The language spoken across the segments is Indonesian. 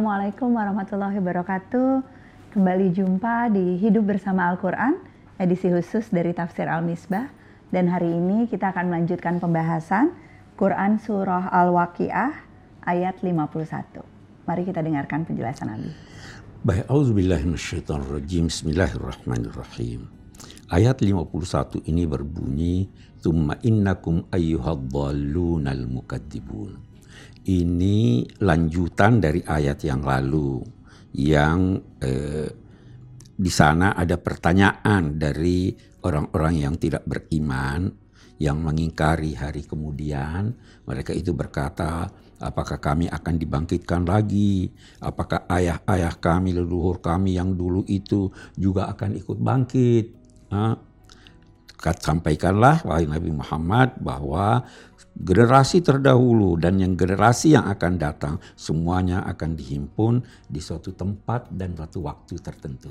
Assalamualaikum warahmatullahi wabarakatuh. Kembali jumpa di Hidup Bersama Al-Quran, edisi khusus dari Tafsir Al-Misbah. Dan hari ini kita akan melanjutkan pembahasan Quran Surah Al-Waqi'ah ayat 51. Mari kita dengarkan penjelasan Nabi. Baik, auzubillahiminasyaitonirrajim. Bismillahirrahmanirrahim. Ayat 51 ini berbunyi, "Tsumma innakum ayyuhadhdallunal mukadzibun." Ini lanjutan dari ayat yang lalu yang eh, di sana ada pertanyaan dari orang-orang yang tidak beriman yang mengingkari hari kemudian. Mereka itu berkata apakah kami akan dibangkitkan lagi? Apakah ayah-ayah kami leluhur kami yang dulu itu juga akan ikut bangkit? Sampaikanlah wahai Nabi Muhammad bahwa generasi terdahulu dan yang generasi yang akan datang semuanya akan dihimpun di suatu tempat dan suatu waktu tertentu.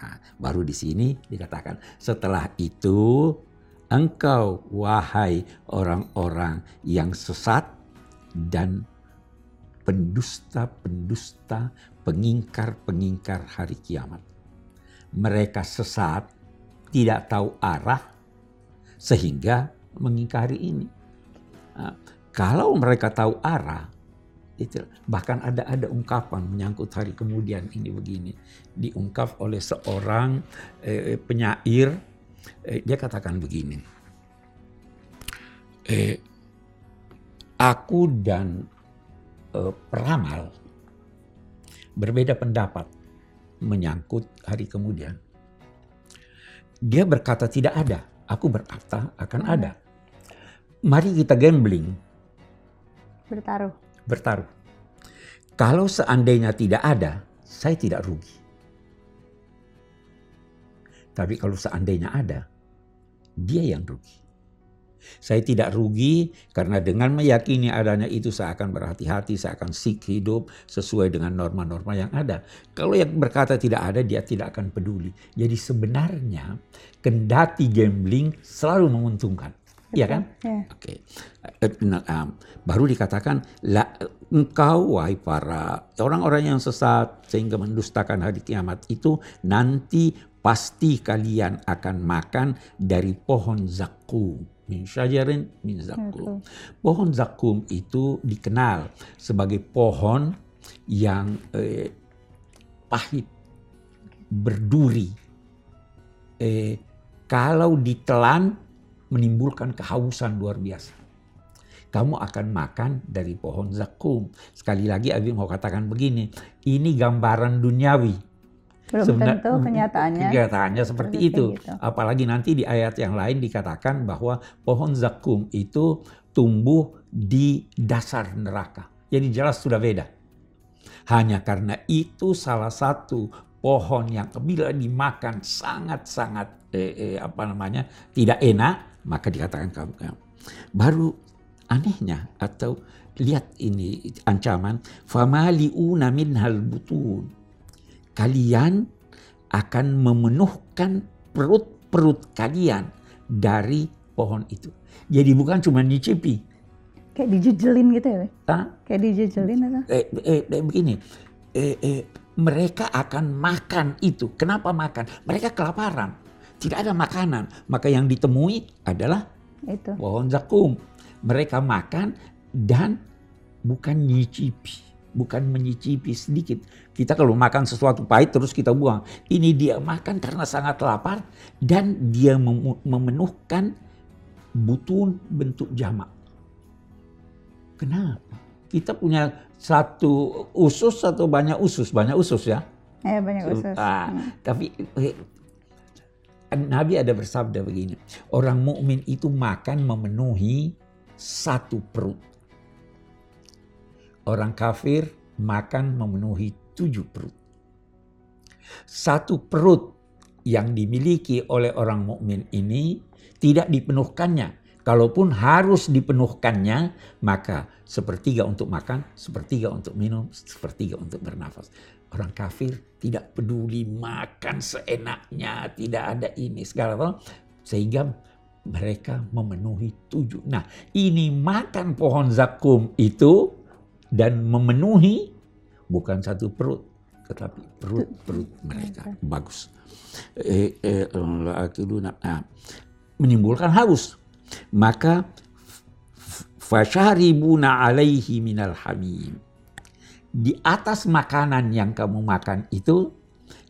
Nah, baru di sini dikatakan setelah itu engkau wahai orang-orang yang sesat dan pendusta-pendusta, pengingkar-pengingkar hari kiamat. Mereka sesat, tidak tahu arah, sehingga mengingkari ini. Nah, kalau mereka tahu arah, itu bahkan ada ada ungkapan menyangkut hari kemudian ini begini. Diungkap oleh seorang eh, penyair eh, dia katakan begini. Eh, aku dan eh, peramal berbeda pendapat menyangkut hari kemudian. Dia berkata tidak ada Aku berkata akan ada. Mari kita gambling. Bertaruh. Bertaruh. Kalau seandainya tidak ada, saya tidak rugi. Tapi kalau seandainya ada, dia yang rugi. Saya tidak rugi karena dengan meyakini adanya itu saya akan berhati-hati, saya akan sik hidup sesuai dengan norma-norma yang ada. Kalau yang berkata tidak ada, dia tidak akan peduli. Jadi sebenarnya kendati gambling selalu menguntungkan. Iya kan? Ya. Oke. Okay. Nah, um, baru dikatakan la, engkau wahai para orang-orang yang sesat sehingga mendustakan hari kiamat itu nanti pasti kalian akan makan dari pohon zakum min syajarin min zakum. Pohon zakum itu dikenal sebagai pohon yang eh, pahit, berduri. Eh, kalau ditelan menimbulkan kehausan luar biasa. Kamu akan makan dari pohon zakum. Sekali lagi Abi mau katakan begini, ini gambaran duniawi belum Sebenar, tentu kenyataannya. Kenyataannya seperti itu. Gitu. Apalagi nanti di ayat yang lain dikatakan bahwa pohon zakum itu tumbuh di dasar neraka. Jadi jelas sudah beda. Hanya karena itu salah satu pohon yang bila dimakan sangat-sangat eh, eh, apa namanya tidak enak, maka dikatakan kamu baru anehnya atau lihat ini ancaman famaliuna minhal butun kalian akan memenuhkan perut-perut kalian dari pohon itu. Jadi bukan cuma nyicipi. Kayak dijejelin gitu ya? Hah? Kayak dijejelin atau? Eh, eh, eh, begini, eh, eh, mereka akan makan itu. Kenapa makan? Mereka kelaparan. Tidak ada makanan. Maka yang ditemui adalah itu. pohon zakum. Mereka makan dan bukan nyicipi bukan menyicipi sedikit. Kita kalau makan sesuatu pahit terus kita buang. Ini dia makan karena sangat lapar dan dia memenuhkan butun bentuk jamak. Kenapa? Kita punya satu usus atau banyak usus? Banyak usus ya. Ya banyak usus. Ah, hmm. Tapi eh, Nabi ada bersabda begini, orang mukmin itu makan memenuhi satu perut Orang kafir makan memenuhi tujuh perut. Satu perut yang dimiliki oleh orang mukmin ini tidak dipenuhkannya. Kalaupun harus dipenuhkannya, maka sepertiga untuk makan, sepertiga untuk minum, sepertiga untuk bernafas. Orang kafir tidak peduli makan seenaknya, tidak ada ini segala hal, sehingga mereka memenuhi tujuh. Nah, ini makan pohon zakum itu dan memenuhi bukan satu perut, tetapi perut-perut mereka. Bagus. Eh, eh, nah, menimbulkan haus. Maka fasharibuna alaihi minal hamim. Di atas makanan yang kamu makan itu,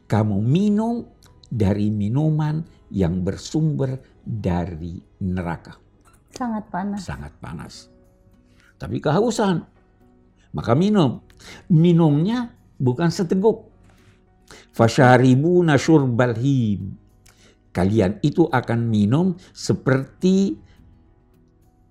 kamu minum dari minuman yang bersumber dari neraka. Sangat panas. Sangat panas. Tapi kehausan. Maka minum. Minumnya bukan seteguk. Fasharibuna syurbal him. Kalian itu akan minum seperti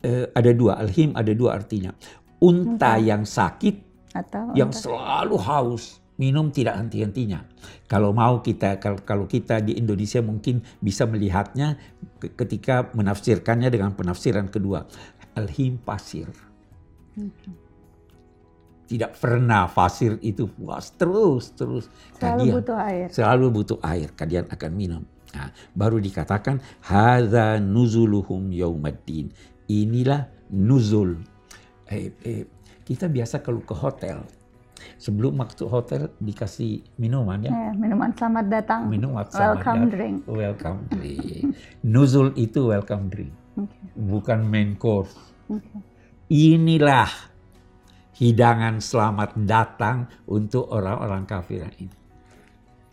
eh, ada dua alhim ada dua artinya. Unta yang sakit Atau yang selalu haus minum tidak henti-hentinya. Kalau mau kita kalau kita di Indonesia mungkin bisa melihatnya ketika menafsirkannya dengan penafsiran kedua. Alhim pasir. Tidak pernah pasir itu puas terus terus. Selalu Kalian butuh air. Selalu butuh air. Kalian akan minum. Nah, baru dikatakan hadza nuzuluhum yaumaddin. Inilah nuzul. Eh, eh, kita biasa kalau ke hotel sebelum masuk hotel dikasih minuman ya. Ya, minuman selamat datang. Minuman selamat Welcome datang. drink. Welcome drink. Nuzul itu welcome drink. Oke. Bukan main course. oke. Inilah hidangan selamat datang untuk orang-orang kafir ini.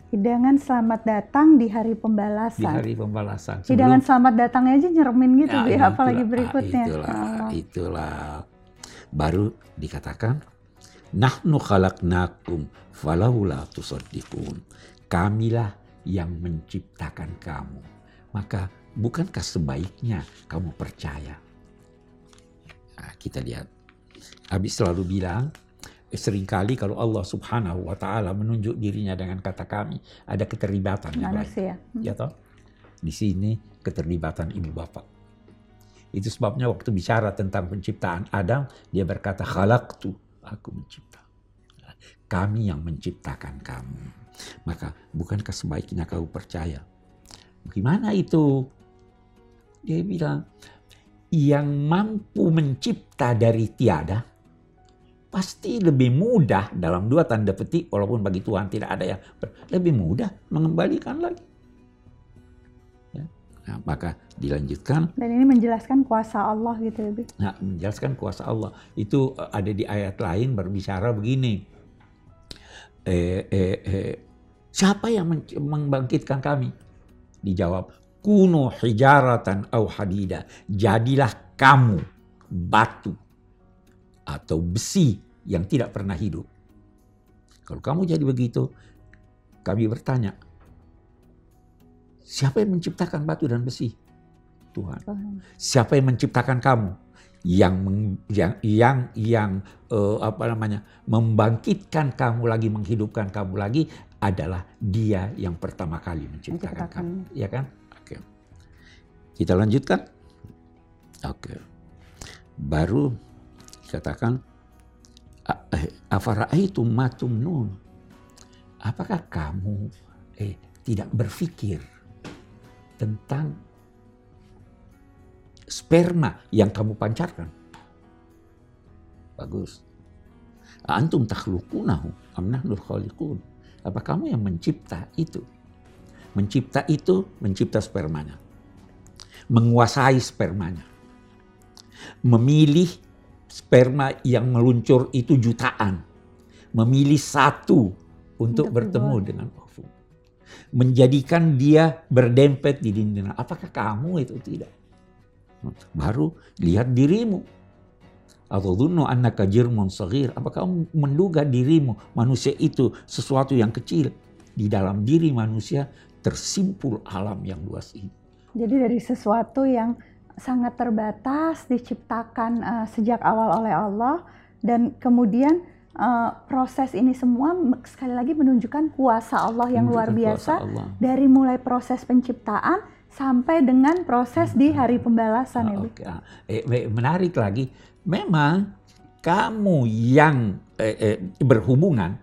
Hidangan selamat datang di hari Di pembalasan. hari pembalasan. Hidangan selamat datangnya aja nyeremin gitu, Ya, ya, apalagi ah, berikutnya. Itulah, Allah. itulah. Baru dikatakan, Nahnu khalaqnakum falaula tusaddiqun. Kamilah yang menciptakan kamu. Maka bukankah sebaiknya kamu percaya? Nah, kita lihat. Habis selalu bilang, eh, sering kali kalau Allah subhanahu wa ta'ala menunjuk dirinya dengan kata kami, ada keterlibatan yang lain. Manusia. Ya toh? Di sini keterlibatan ibu bapak. Itu sebabnya waktu bicara tentang penciptaan Adam, dia berkata khalaqtu, aku mencipta. Kami yang menciptakan kamu. Maka bukankah sebaiknya kau percaya? Bagaimana itu? Dia bilang, yang mampu mencipta dari tiada, pasti lebih mudah dalam dua tanda petik, walaupun bagi Tuhan tidak ada yang lebih mudah mengembalikan lagi. Ya. Nah, maka dilanjutkan, Dan ini menjelaskan kuasa Allah gitu ya, Bi. nah, menjelaskan kuasa Allah. Itu eh, ada di ayat lain berbicara begini. Eh, eh, eh, siapa yang membangkitkan kami? Dijawab, kuno hijaratan au hadida. Jadilah kamu batu atau besi yang tidak pernah hidup. Kalau kamu jadi begitu, kami bertanya, siapa yang menciptakan batu dan besi? Tuhan. Tuhan. Siapa yang menciptakan kamu? Yang yang yang yang eh, apa namanya? membangkitkan kamu lagi, menghidupkan kamu lagi adalah Dia yang pertama kali menciptakan Menciptakan. kamu, ya kan? Oke. Kita lanjutkan. Oke. Baru dikatakan "A- eh, afara'aitum ma tumnun? Apakah kamu eh tidak berpikir tentang sperma yang kamu pancarkan. Bagus. Antum takhluqunahu am nahnul khaliqun. Apa kamu yang mencipta itu? Mencipta itu, mencipta spermanya. Menguasai spermanya. Memilih sperma yang meluncur itu jutaan. Memilih satu untuk Untuk bertemu dengan ovum. Menjadikan dia berdempet di dinding. Apakah kamu itu tidak? Baru lihat dirimu. Atau dhunnu annaka jirmun saghir. Apa kamu menduga dirimu manusia itu sesuatu yang kecil? Di dalam diri manusia tersimpul alam yang luas ini. Jadi dari sesuatu yang sangat terbatas diciptakan eh, sejak awal oleh Allah dan kemudian eh, proses ini semua sekali lagi menunjukkan kuasa Allah yang luar biasa Allah. dari mulai proses penciptaan sampai dengan proses di hari pembalasan Ah, Bu. oke. Ah, eh, me- menarik lagi, memang kamu yang eh, eh, berhubungan,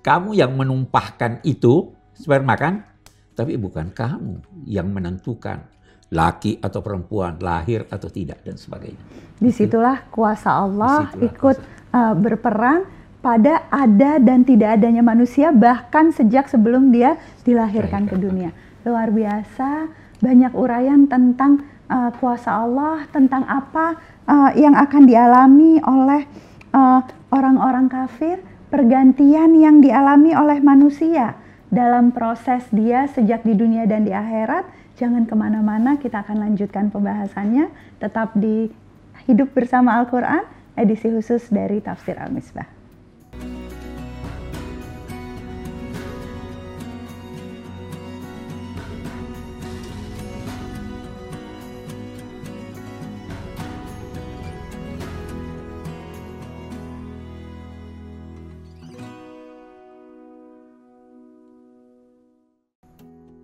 kamu yang menumpahkan itu sperma kan, tapi bukan kamu yang menentukan laki atau perempuan lahir atau tidak dan sebagainya. Di situlah kuasa Allah Di situlah ikut eh, berperan pada ada dan tidak adanya manusia bahkan sejak sebelum dia dilahirkan ke dunia. Luar biasa banyak uraian tentang uh, kuasa Allah, tentang apa uh, yang akan dialami oleh uh, orang-orang kafir, pergantian yang dialami oleh manusia dalam proses dia sejak di dunia dan di akhirat. Jangan ke mana-mana, kita akan lanjutkan pembahasannya tetap di Hidup Bersama Al-Quran, edisi khusus dari Tafsir Al-Misbah.